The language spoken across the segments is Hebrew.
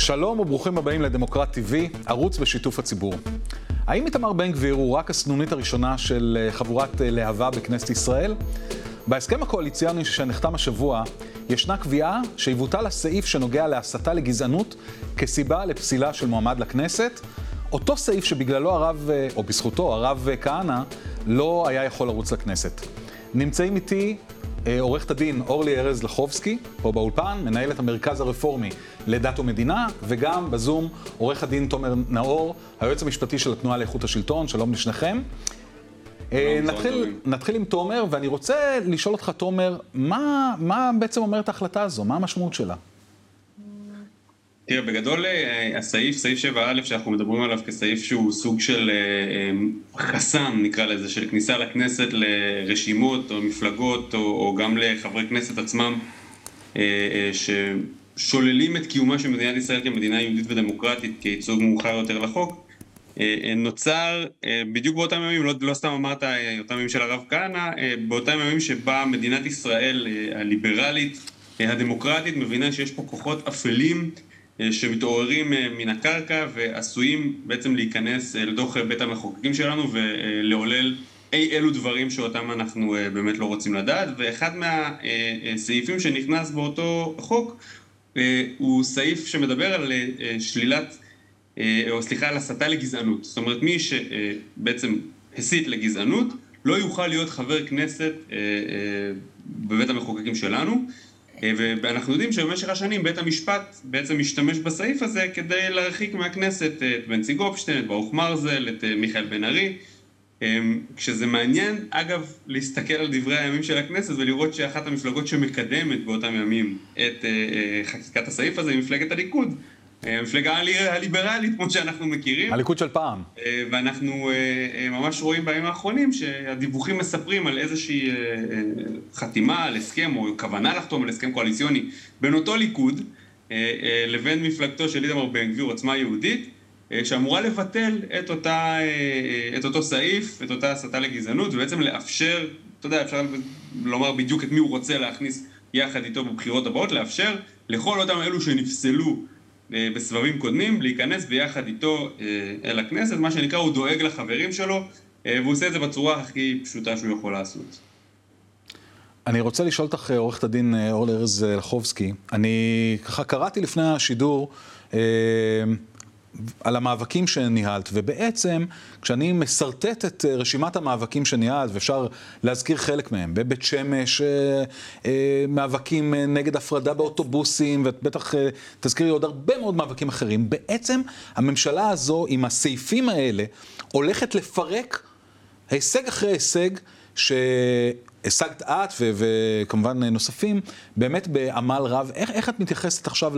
שלום וברוכים הבאים לדמוקרט TV, ערוץ בשיתוף הציבור. האם איתמר בן גביר הוא רק הסנונית הראשונה של אה, חבורת אה, להבה בכנסת ישראל? בהסכם הקואליציוני שנחתם השבוע, ישנה קביעה שיבוטל הסעיף שנוגע להסתה לגזענות כסיבה לפסילה של מועמד לכנסת. אותו סעיף שבגללו הרב, אה, או בזכותו, הרב כהנא, לא היה יכול לרוץ לכנסת. נמצאים איתי עורכת הדין אורלי ארז לחובסקי, פה באולפן, מנהלת המרכז הרפורמי לדת ומדינה, וגם בזום עורך הדין תומר נאור, היועץ המשפטי של התנועה לאיכות השלטון, שלום לשניכם. אה, נתחיל, נתחיל עם תומר, ואני רוצה לשאול אותך, תומר, מה, מה בעצם אומרת ההחלטה הזו? מה המשמעות שלה? תראה, בגדול אה, הסעיף, סעיף 7א שאנחנו מדברים עליו כסעיף שהוא סוג של אה, חסם, נקרא לזה, של כניסה לכנסת לרשימות או מפלגות או, או גם לחברי כנסת עצמם, ששוללים את קיומה של מדינת ישראל כמדינה יהודית ודמוקרטית כייצוג מאוחר יותר לחוק, נוצר בדיוק באותם ימים, לא, לא סתם אמרת אותם ימים של הרב כהנא, באותם ימים שבה מדינת ישראל הליברלית, הדמוקרטית, מבינה שיש פה כוחות אפלים אה, שמתעוררים אה, מן הקרקע ועשויים בעצם להיכנס אה, לתוך בית המחוקקים שלנו ולעולל אי אלו דברים שאותם אנחנו באמת לא רוצים לדעת. ואחד מהסעיפים שנכנס באותו חוק הוא סעיף שמדבר על שלילת או סליחה על הסתה לגזענות זאת אומרת מי שבעצם הסית לגזענות לא יוכל להיות חבר כנסת בבית המחוקקים שלנו אה, ואנחנו יודעים שבמשך השנים בית המשפט בעצם משתמש בסעיף הזה כדי להרחיק מהכנסת את בנצי גופשטיין, את ברוך מרזל, את אה, מיכאל בן ארי. אה, כשזה מעניין, אגב, להסתכל על דברי הימים של הכנסת ולראות שאחת המפלגות שמקדמת באותם ימים את חקיקת הסעיף הזה היא מפלגת הליכוד. המפלגה הליברלית כמו שאנחנו מכירים. הליכוד של פעם. אה, ואנחנו אה, אה, ממש רואים בימים האחרונים שהדיווחים מספרים על איזושהי חתימה על הסכם או כוונה לחתום על הסכם קואליציוני בין אותו ליכוד לבין מפלגתו של איתמר בן גביר עוצמה יהודית שאמורה לבטל את, אותה, את אותו סעיף, את אותה הסתה לגזענות ובעצם לאפשר, אתה יודע, אפשר לומר בדיוק את מי הוא רוצה להכניס יחד איתו בבחירות הבאות, לאפשר לכל אותם אלו שנפסלו אה, בסבבים קודמים, להיכנס ביחד איתו אה, אל הכנסת, מה שנקרא הוא דואג לחברים שלו, אה, והוא עושה את זה בצורה הכי פשוטה שהוא יכול לעשות. אני רוצה לשאול אותך, עורכת הדין אורלי ארז לחובסקי, אני ככה קראתי לפני השידור על המאבקים שניהלת, ובעצם כשאני משרטט את אה, רשימת המאבקים שניהלת, ואפשר להזכיר חלק מהם, בבית שמש, אה, אה, מאבקים נגד הפרדה באוטובוסים, ובטח תזכירי עוד הרבה מאוד מאבקים אחרים, בעצם הממשלה הזו עם הסעיפים האלה הולכת לפרק הישג אחרי הישג ש... השגת את וכמובן נוספים, באמת בעמל רב. איך, איך את מתייחסת עכשיו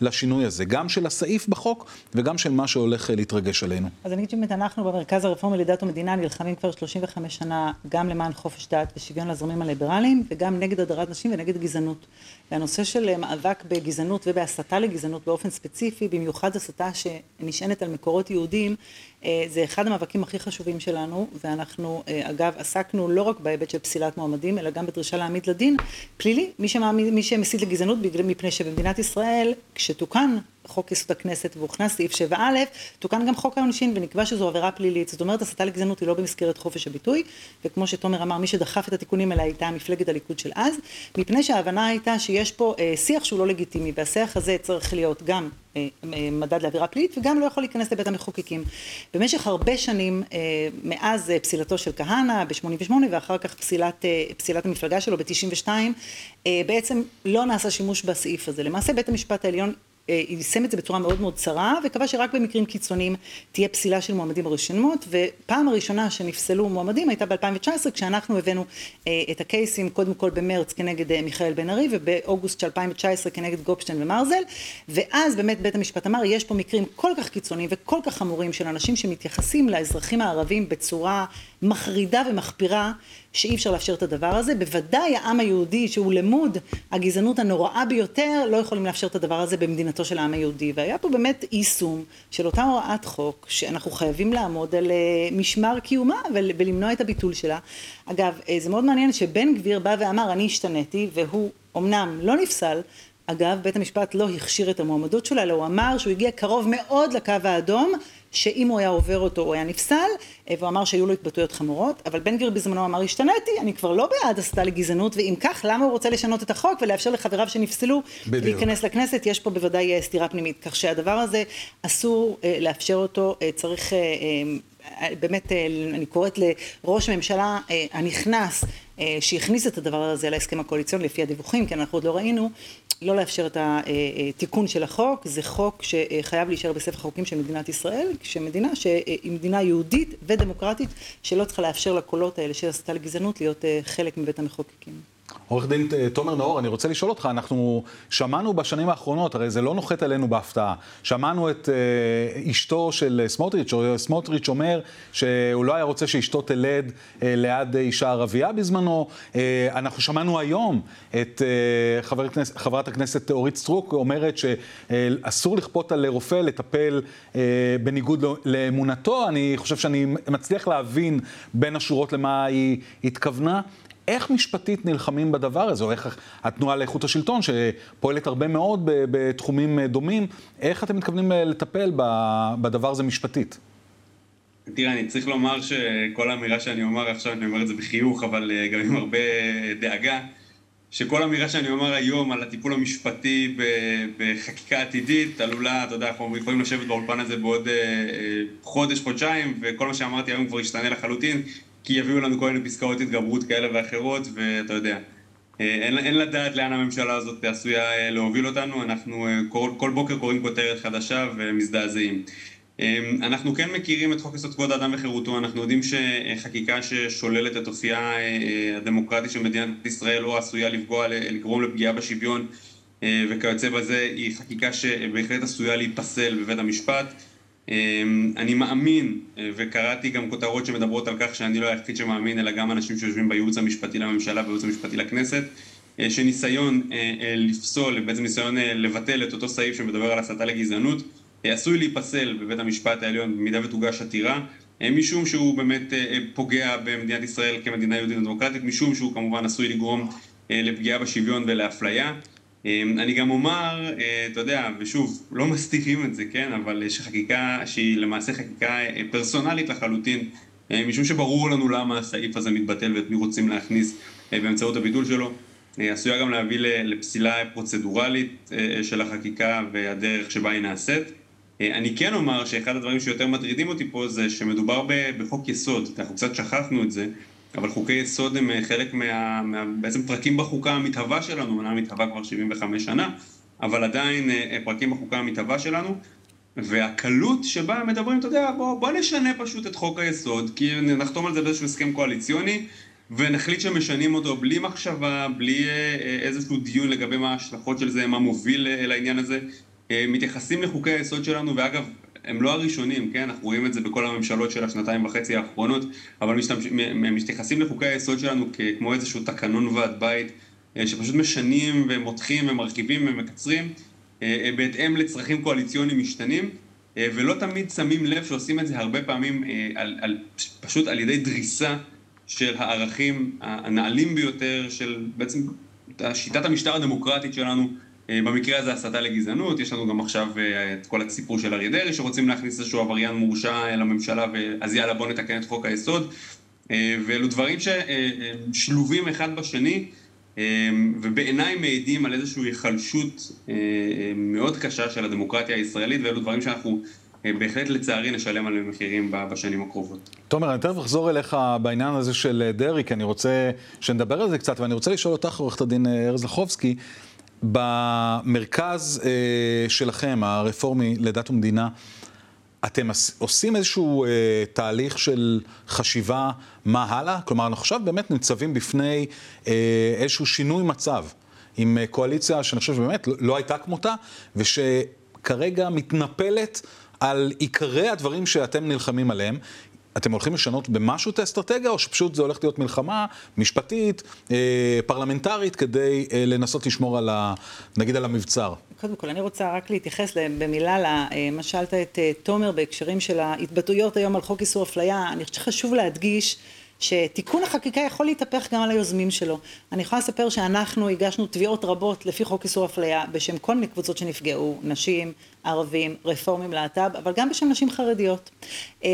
לשינוי הזה, גם של הסעיף בחוק וגם של מה שהולך להתרגש עלינו? אז אני אגיד שבאמת אנחנו במרכז הרפורמי לדת ומדינה נלחמים כבר 35 שנה גם למען חופש דת ושוויון לזרמים הליברליים וגם נגד הדרת נשים ונגד גזענות. והנושא של מאבק בגזענות ובהסתה לגזענות באופן ספציפי, במיוחד הסתה שנשענת על מקורות יהודיים, אה, זה אחד המאבקים הכי חשובים שלנו, ואנחנו אה, אגב עסקנו לא רק בהיבט של פסילת מועמדים, אלא גם בדרישה להעמיד לדין פלילי, מי, שמעמיד, מי שמסית לגזענות, מפני שבמדינת ישראל, כשתוקן חוק יסוד הכנסת והוכנס סעיף 7א, תוקן גם חוק העונשין ונקבע שזו עבירה פלילית. זאת אומרת, הסתה לגזענות היא לא במסגרת חופש הביטוי, וכמו שתומר אמר, מי שדחף את התיקונים האלה הייתה מפלגת הליכוד של אז, מפני שההבנה הייתה שיש פה אה, שיח שהוא לא לגיטימי, והשיח הזה צריך להיות גם אה, אה, מדד לעבירה פלילית וגם לא יכול להיכנס לבית המחוקקים. במשך הרבה שנים, אה, מאז פסילתו של כהנא ב-88 ואחר כך פסילת, פסילת המפלגה שלו ב-92, אה, בעצם לא נעשה שימוש בסעיף הזה. למעשה בית המשפט העליון יישם את זה בצורה מאוד מאוד צרה וקבע שרק במקרים קיצוניים תהיה פסילה של מועמדים ברשימות ופעם הראשונה שנפסלו מועמדים הייתה ב-2019 כשאנחנו הבאנו אה, את הקייסים קודם כל במרץ כנגד אה, מיכאל בן ארי ובאוגוסט של 2019 כנגד גופשטיין ומרזל ואז באמת בית המשפט אמר יש פה מקרים כל כך קיצוניים וכל כך חמורים של אנשים שמתייחסים לאזרחים הערבים בצורה מחרידה ומחפירה שאי אפשר לאפשר את הדבר הזה, בוודאי העם היהודי שהוא למוד הגזענות הנוראה ביותר לא יכולים לאפשר את הדבר הזה במדינתו של העם היהודי והיה פה באמת יישום של אותה הוראת חוק שאנחנו חייבים לעמוד על אה, משמר קיומה ולמנוע את הביטול שלה. אגב אה, זה מאוד מעניין שבן גביר בא ואמר אני השתניתי והוא אמנם לא נפסל אגב, בית המשפט לא הכשיר את המועמדות שלו, אלא הוא אמר שהוא הגיע קרוב מאוד לקו האדום, שאם הוא היה עובר אותו הוא היה נפסל, אה, והוא אמר שהיו לו התבטאויות חמורות, אבל בן גביר בזמנו אמר השתנתי, אני כבר לא בעד הסתה לגזענות, ואם כך למה הוא רוצה לשנות את החוק ולאפשר לחבריו שנפסלו בדיוק. להיכנס לכנסת, יש פה בוודאי אה, סתירה פנימית, כך שהדבר הזה אסור אה, לאפשר אותו, צריך באמת אני קוראת לראש הממשלה הנכנס שהכניס את הדבר הזה להסכם הקואליציוני לפי הדיווחים, כי אנחנו עוד לא ראינו, לא לאפשר את התיקון של החוק, זה חוק שחייב להישאר בספר החוקים של מדינת ישראל, שמדינה שהיא מדינה יהודית ודמוקרטית, שלא צריכה לאפשר לקולות האלה של הסתה לגזענות להיות אה, חלק מבית המחוקקים. עורך דין אה, תומר נאור, אני רוצה לשאול אותך, אנחנו שמענו בשנים האחרונות, הרי זה לא נוחת עלינו בהפתעה, שמענו את אה, אשתו של סמוטריץ', או סמוטריץ' אומר שהוא לא היה רוצה שאשתו תלד אה, ליד אישה ערבייה בזמנו, אה, אנחנו שמענו היום את אה, חבר הכנסת, חברת הכנסת אורית סטרוק אומרת שאסור לכפות על רופא לטפל uh, בניגוד לאמונתו, אני חושב שאני מצליח להבין בין השורות למה היא התכוונה. איך משפטית נלחמים בדבר הזה, או איך התנועה לאיכות השלטון, שפועלת הרבה מאוד בתחומים דומים, איך אתם מתכוונים אה, לטפל בדבר הזה משפטית? תראה, אני צריך לומר שכל אמירה שאני אומר עכשיו, אני אומר את זה בחיוך, אבל אה, גם עם הרבה דאגה, שכל אמירה שאני אומר היום על הטיפול המשפטי בחקיקה עתידית, עלולה, אתה יודע, אנחנו יכולים לשבת באולפן הזה בעוד אה, חודש, חודשיים, וכל מה שאמרתי היום כבר ישתנה לחלוטין, כי יביאו לנו כל מיני פסקאות התגברות כאלה ואחרות, ואתה יודע, אה, אין, אין לדעת לאן הממשלה הזאת עשויה אה, להוביל אותנו, אנחנו אה, כל, כל בוקר קוראים כותרת חדשה ומזדעזעים. אנחנו כן מכירים את חוק יסוד כבוד האדם וחירותו, אנחנו יודעים שחקיקה ששוללת את אופייה הדמוקרטי של מדינת ישראל או עשויה לפגוע, לגרום לפגיעה בשוויון וכיוצא בזה, היא חקיקה שבהחלט עשויה להיפסל בבית המשפט. אמ, אני מאמין, אה, וקראתי גם כותרות שמדברות על כך שאני לא היחיד שמאמין, אלא גם אנשים שיושבים בייעוץ המשפטי לממשלה ובייעוץ המשפטי לכנסת, אה, שניסיון אה, לפסול, בעצם ניסיון לבטל את אותו סעיף שמדבר על הסתה לגזענות, עשוי להיפסל בבית המשפט העליון במידה ותוגש עתירה, משום שהוא באמת פוגע במדינת ישראל כמדינה יהודית ודמוקרטית, משום שהוא כמובן עשוי לגרום לפגיעה בשוויון ולאפליה. אמ, אני גם אומר, אה, אתה יודע, ושוב, לא מסתירים את זה, כן, אבל יש חקיקה שהיא למעשה חקיקה אה, פרסונלית לחלוטין, אה, משום שברור לנו למה הסעיף הזה מתבטל ואת מי רוצים להכניס באמצעות הביטול שלו. עשויה גם להביא לפסילה פרוצדורלית של החקיקה והדרך שבה היא נעשית. אני כן אומר שאחד הדברים שיותר מטרידים אותי פה זה שמדובר בחוק יסוד, אנחנו קצת שכחנו את זה, אבל חוקי יסוד הם אה, חלק מה... מה בעצם פרקים בחוקה המתהווה שלנו, מנה מתהווה כבר 75 שנה, אבל עדיין אה, אה, פרקים בחוקה המתהווה שלנו, והקלות שבה מדברים, אתה יודע, בוא, בוא נשנה פשוט את חוק היסוד, כי נחתום על זה באיזשהו הסכם קואליציוני, ונחליט שמשנים אותו בלי מחשבה, בלי איזשהו דיון לגבי מה ההשלכות של זה, מה מוביל לעניין הזה. מתייחסים לחוקי היסוד שלנו, ואגב, הם לא הראשונים, כן? אנחנו רואים את זה בכל הממשלות של השנתיים וחצי האחרונות, אבל מתייחסים לחוקי היסוד שלנו כמו איזשהו תקנון ועד בית, אה, שפשוט משנים ומותחים ומרכיבים ומקצרים אה, אה, בהתאם לצרכים קואליציוניים משתנים, ולא תמיד שמים לב שעושים את זה הרבה פעמים על, על, פשוט על ידי דריסה של הערכים הנעלים ביותר של בעצם שיטת המשטר הדמוקרטית שלנו, במקרה הזה הסתה לגזענות, יש לנו גם עכשיו אה, את כל הסיפור של אריה דרעי שרוצים להכניס איזשהו עבריין מורשע לממשלה ואז יאללה בוא נתקן את חוק היסוד אה, ואלו דברים ששלובים אחד בשני ובעיניי מעידים על איזושהי היחלשות מאוד קשה של הדמוקרטיה הישראלית ואלו דברים שאנחנו בהחלט לצערי נשלם עליהם מחירים בשנים הקרובות. תומר, אני תכף אחזור אליך בעניין הזה של דרעי, כי אני רוצה שנדבר על זה קצת, ואני רוצה לשאול אותך, עורכת הדין ארז לחובסקי, במרכז אה, שלכם, הרפורמי לדת ומדינה, אתם עושים איזשהו אה, תהליך של חשיבה מה הלאה? כלומר, אנחנו עכשיו באמת ניצבים בפני אה, איזשהו שינוי מצב, עם אה, קואליציה שאני חושב שבאמת לא, לא הייתה כמותה, ושכרגע מתנפלת על עיקרי הדברים שאתם נלחמים עליהם. אתם הולכים לשנות במשהו את האסטרטגיה, או שפשוט זה הולך להיות מלחמה משפטית, אה, פרלמנטרית, כדי אה, לנסות לשמור על ה... נגיד על המבצר? קודם כל, אני רוצה רק להתייחס במילה למה אה, שאלת את תומר בהקשרים של ההתבטאויות היום על חוק איסור אפליה. אני חושבת שחשוב להדגיש שתיקון החקיקה יכול להתהפך גם על היוזמים שלו. אני יכולה לספר שאנחנו הגשנו תביעות רבות לפי חוק איסור אפליה בשם כל מיני קבוצות שנפגעו, נשים, ערבים, רפורמים, להט"ב, אבל גם בשם נשים חרדיות. אה,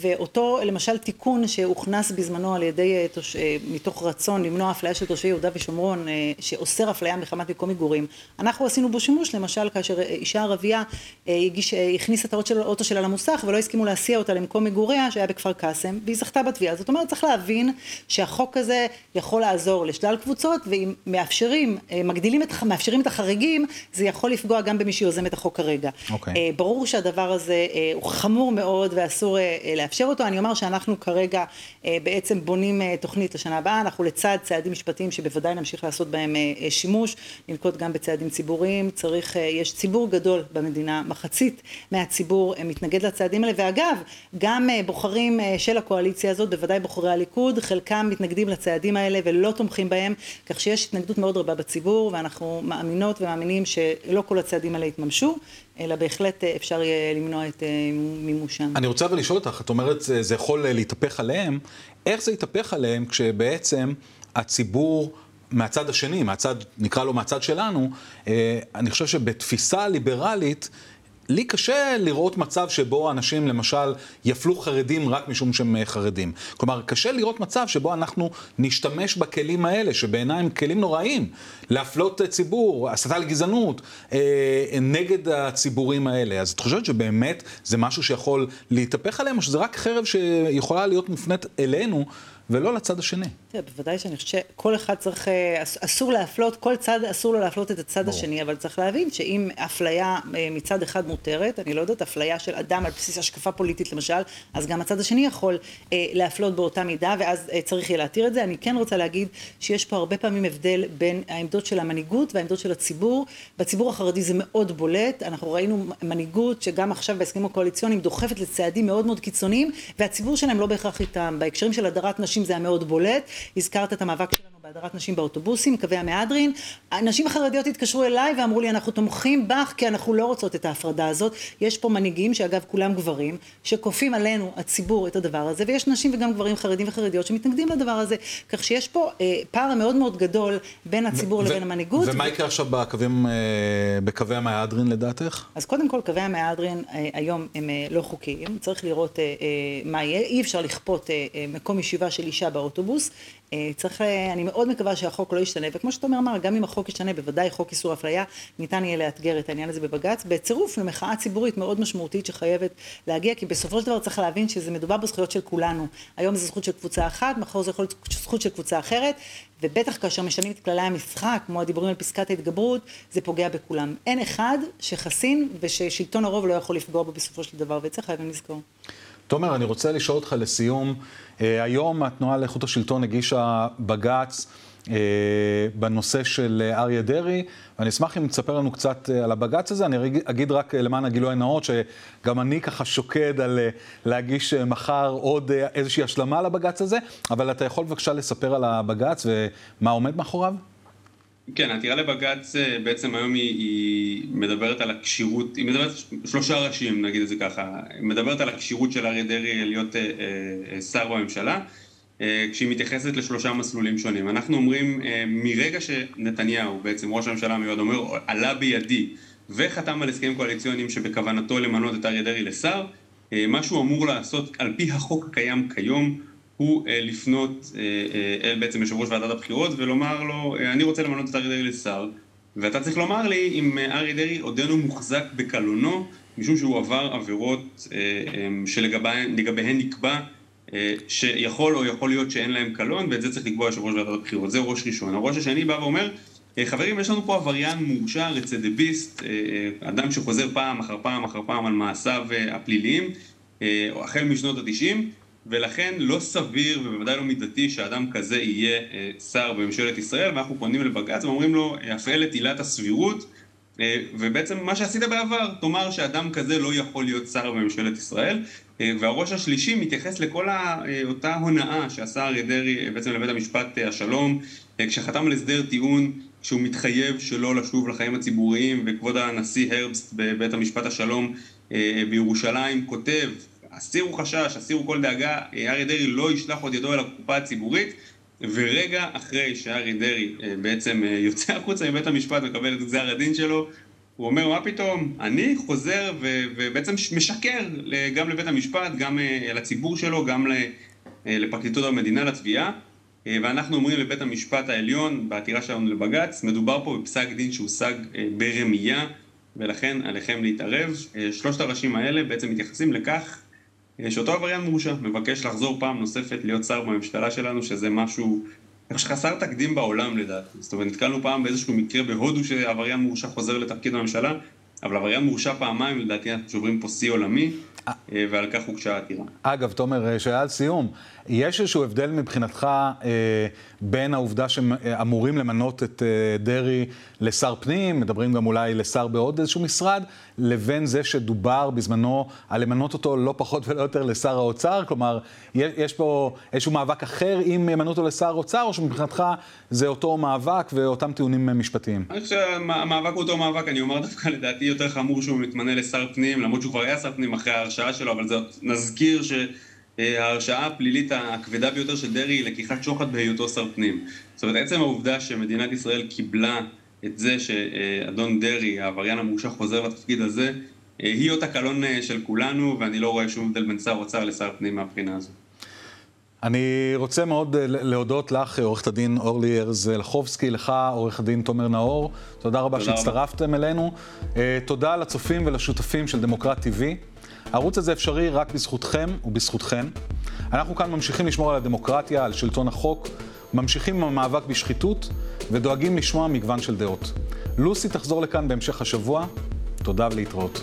ואותו למשל תיקון שהוכנס בזמנו על ידי, אה. אה, מתוך רצון למנוע אפליה של תושבי יהודה ושומרון, שאוסר אפליה מחמת מקום מגורים, אנחנו עשינו בו שימוש למשל כאשר אישה ערבייה הגיש, הכניסה את האוטו שלה למוסך ולא הסכימו להסיע אותה למקום מגוריה שהיה בכפר קאסם והיא זכתה בתביעה. זאת אומרת צריך להבין שהחוק הזה יכול לעזור לשלל קבוצות ואם מאפשרים, מגדילים את, מאפשרים את החריגים זה יכול לפגוע גם במי שיוזם את החוק כרגע. Okay. אוקיי. אה, ברור שהדבר הזה אה, הוא חמור מאוד ואסור אה, לאפשר אותו. אני אומר שאנחנו כרגע בעצם בונים תוכנית לשנה הבאה, אנחנו לצד צעדים משפטיים שבוודאי נמשיך לעשות בהם שימוש, לנקוט גם בצעדים ציבוריים. צריך, יש ציבור גדול במדינה, מחצית מהציבור מתנגד לצעדים האלה, ואגב, גם בוחרים של הקואליציה הזאת, בוודאי בוחרי הליכוד, חלקם מתנגדים לצעדים האלה ולא תומכים בהם, כך שיש התנגדות מאוד רבה בציבור, ואנחנו מאמינות ומאמינים שלא כל הצעדים האלה יתממשו. אלא בהחלט אה, אפשר יהיה למנוע את אה, מימושם. אני רוצה אבל לשאול אותך, את אומרת זה יכול אה, להתהפך עליהם, איך זה יתהפך עליהם כשבעצם הציבור מהצד השני, מהצד, נקרא לו מהצד שלנו, אני חושב שבתפיסה ליברלית, לי קשה לראות מצב שבו אנשים למשל יפלו חרדים רק משום שהם חרדים. כלומר, קשה לראות מצב שבו אנחנו נשתמש בכלים האלה, שבעיניי הם כלים נוראים, להפלות ציבור, הסתה לגזענות, אה, נגד הציבורים האלה. אז את חושבת שבאמת זה משהו שיכול להתהפך עליהם, או שזה רק חרב שיכולה להיות מופנית אלינו? ולא לצד השני. תראה, בוודאי שאני חושבת שכל אחד צריך, אה, אסור להפלות, כל צד אסור לו להפלות את הצד ברור. השני, אבל צריך להבין שאם אפליה אה, מצד אחד מותרת, אני לא יודעת, אפליה של אדם על בסיס השקפה פוליטית למשל, אז גם הצד השני יכול אה, להפלות באותה מידה, ואז אה, צריך יהיה להתיר את זה. אני כן רוצה להגיד שיש פה הרבה פעמים הבדל בין העמדות של המנהיגות והעמדות של הציבור. בציבור החרדי זה מאוד בולט, אנחנו ראינו מנהיגות שגם עכשיו בהסכמים הקואליציוניים דוחפת לצעדים מאוד מאוד קיצוניים, והציבור שלהם לא בהכרח איתם. בהקשרים של הדרת נשים זה היה מאוד בולט, הזכרת את המאבק שלנו בהדרת נשים באוטובוסים, קווי המהדרין, הנשים החרדיות התקשרו אליי ואמרו לי אנחנו תומכים בך כי אנחנו לא רוצות את ההפרדה הזאת, יש פה מנהיגים שאגב כולם גברים, שכופים עלינו הציבור את הדבר הזה ויש נשים וגם גברים חרדים וחרדיות שמתנגדים לדבר הזה, כך שיש פה אה, פער מאוד מאוד גדול בין הציבור לבין המנהיגות. ומה יקרה עכשיו בקווים, אה, בקווי המהדרין לדעתך? אז קודם כל קווי המהדרין אה, היום הם אה, לא חוקיים, צריך לראות אה, אה, מה יהיה, אי אפשר לכפות אה, אה, מקום ישיבה של אישה באוטובוס, אה, צריך, אה, אני מאוד מקווה שהחוק לא ישתנה, וכמו שאתה אומר, אמר, גם אם החוק ישתנה, בוודאי חוק איסור אפליה, ניתן יהיה לאתגר את העניין הזה בבג"ץ, בצירוף למחאה ציבורית מאוד משמעותית שחייבת להגיע, כי בסופו של דבר צריך להבין שזה מדובר בזכויות של כולנו. היום זו זכות של קבוצה אחת, מחר זו יכול להיות זכות של קבוצה אחרת, ובטח כאשר משנים את כללי המשחק, כמו הדיבורים על פסקת ההתגברות, זה פוגע בכולם. אין אחד שחסין וששלטון הרוב לא יכול לפגוע בו בסופו של דבר, זה חייבים לזכור. תומר, אני רוצה לשאול אותך לסיום, אה, היום התנועה לאיכות השלטון הגישה בג"ץ אה, בנושא של אה, אריה דרעי, ואני אשמח אם תספר לנו קצת על הבג"ץ הזה. אני אגיד רק למען הגילוי הנאות, שגם אני ככה שוקד על להגיש מחר עוד איזושהי השלמה לבג"ץ הזה, אבל אתה יכול בבקשה לספר על הבג"ץ ומה עומד מאחוריו? כן, העתירה לבג"ץ אה, בעצם היום היא, היא מדברת על הכשירות, היא מדברת שלושה ראשים נגיד את זה ככה, היא מדברת על הכשירות של אריה דרעי להיות אה, אה, שר בממשלה, אה, כשהיא מתייחסת לשלושה מסלולים שונים. אנחנו אומרים אה, מרגע שנתניהו, בעצם ראש הממשלה המיועד, אומר עלה בידי וחתם על הסכמים קואליציוניים שבכוונתו למנות את אריה דרעי לשר, אה, מה שהוא אמור לעשות על פי החוק הקיים כיום הוא אה, לפנות אה, אה, אל בעצם יושב ראש ועדת הבחירות ולומר לו, אני רוצה למנות את אריה דרעי לשר, ואתה צריך לומר לי אם אריה דרעי עודנו מוחזק בקלונו, משום שהוא עבר עבירות שלגביהן נקבע שיכול או יכול להיות שאין להם קלון, ואת זה צריך לקבוע יושב ראש ועדת הבחירות. זה ראש ראשון. הראש השני בא ואומר, חברים, יש לנו פה עבריין מורשע, רצידיביסט, אדם שחוזר פעם אחר פעם אחר פעם על מעשיו הפליליים, החל משנות התשעים, ולכן לא סביר ובוודאי לא מידתי שאדם כזה יהיה אה, שר בממשלת ישראל ואנחנו פונים לבג"ץ ואומרים לו הפעל את עילת הסבירות אה, ובעצם מה שעשית בעבר, תאמר שאדם כזה לא יכול להיות שר בממשלת ישראל אה, והראש השלישי מתייחס לכל אותה הונאה שעשה אריה דרעי בעצם לבית המשפט השלום כשחתם על הסדר טיעון שהוא מתחייב שלא לשוב לחיים הציבוריים וכבוד הנשיא הרבסט בבית המשפט השלום בירושלים כותב הסירו חשש, הסירו כל דאגה, אריה דרעי לא ישלח עוד ידו אל הקופה הציבורית, ורגע אחרי שאריה דרעי בעצם יוצא החוצה מבית המשפט ומקבל את גזר הדין שלו, הוא אומר, מה פתאום, אני חוזר ו- ובעצם משקר גם לבית המשפט, גם לציבור שלו, גם לפרקליטות המדינה, לתביעה, ואנחנו אומרים לבית המשפט העליון, בעתירה שלנו לבג"ץ, מדובר פה בפסק דין שהושג ברמייה, ולכן עליכם להתערב. שלושת הראשים האלה בעצם מתייחסים לכך שאותו עבריין מורשע מבקש לחזור פעם נוספת להיות שר בממשלה שלנו, שזה משהו חסר תקדים בעולם לדעתי. זאת אומרת, נתקלנו פעם באיזשהו מקרה בהודו שעבריין מורשע חוזר לתפקיד בממשלה, אבל עבריין מורשע פעמיים, לדעתי אנחנו שוברים פה שיא עולמי, ועל כך הוגשה העתירה. אגב, תומר, שאלה לסיום, יש איזשהו הבדל מבחינתך אה, בין העובדה שאמורים למנות את אה, דרעי לשר פנים, מדברים גם אולי לשר בעוד איזשהו משרד, לבין זה שדובר בזמנו על למנות אותו לא פחות ולא יותר לשר האוצר? כלומר, יש פה איזשהו מאבק אחר אם ימנו אותו לשר האוצר, או שמבחינתך זה אותו מאבק ואותם טיעונים משפטתיים? אני חושב שהמאבק הוא אותו מאבק, אני אומר דווקא לדעתי יותר חמור שהוא מתמנה לשר פנים, למרות שהוא כבר היה שר פנים אחרי ההרשעה שלו, אבל זה, נזכיר ש... ההרשעה הפלילית הכבדה ביותר של דרעי היא לקיחת שוחד בהיותו שר פנים. זאת אומרת, עצם העובדה שמדינת ישראל קיבלה את זה שאדון דרעי, העבריין המורשע, חוזר לתפקיד הזה, היא אות הקלון של כולנו, ואני לא רואה שום הבדל בין שר אוצר לשר פנים מהבחינה הזו. אני רוצה מאוד להודות לך, עורכת הדין אורלי ארז לחובסקי, לך, עורך הדין תומר נאור. תודה רבה תודה שהצטרפתם רבה. אלינו. תודה לצופים ולשותפים של דמוקרט TV. הערוץ הזה אפשרי רק בזכותכם ובזכותכן. אנחנו כאן ממשיכים לשמור על הדמוקרטיה, על שלטון החוק, ממשיכים עם המאבק בשחיתות ודואגים לשמוע מגוון של דעות. לוסי תחזור לכאן בהמשך השבוע. תודה ולהתראות.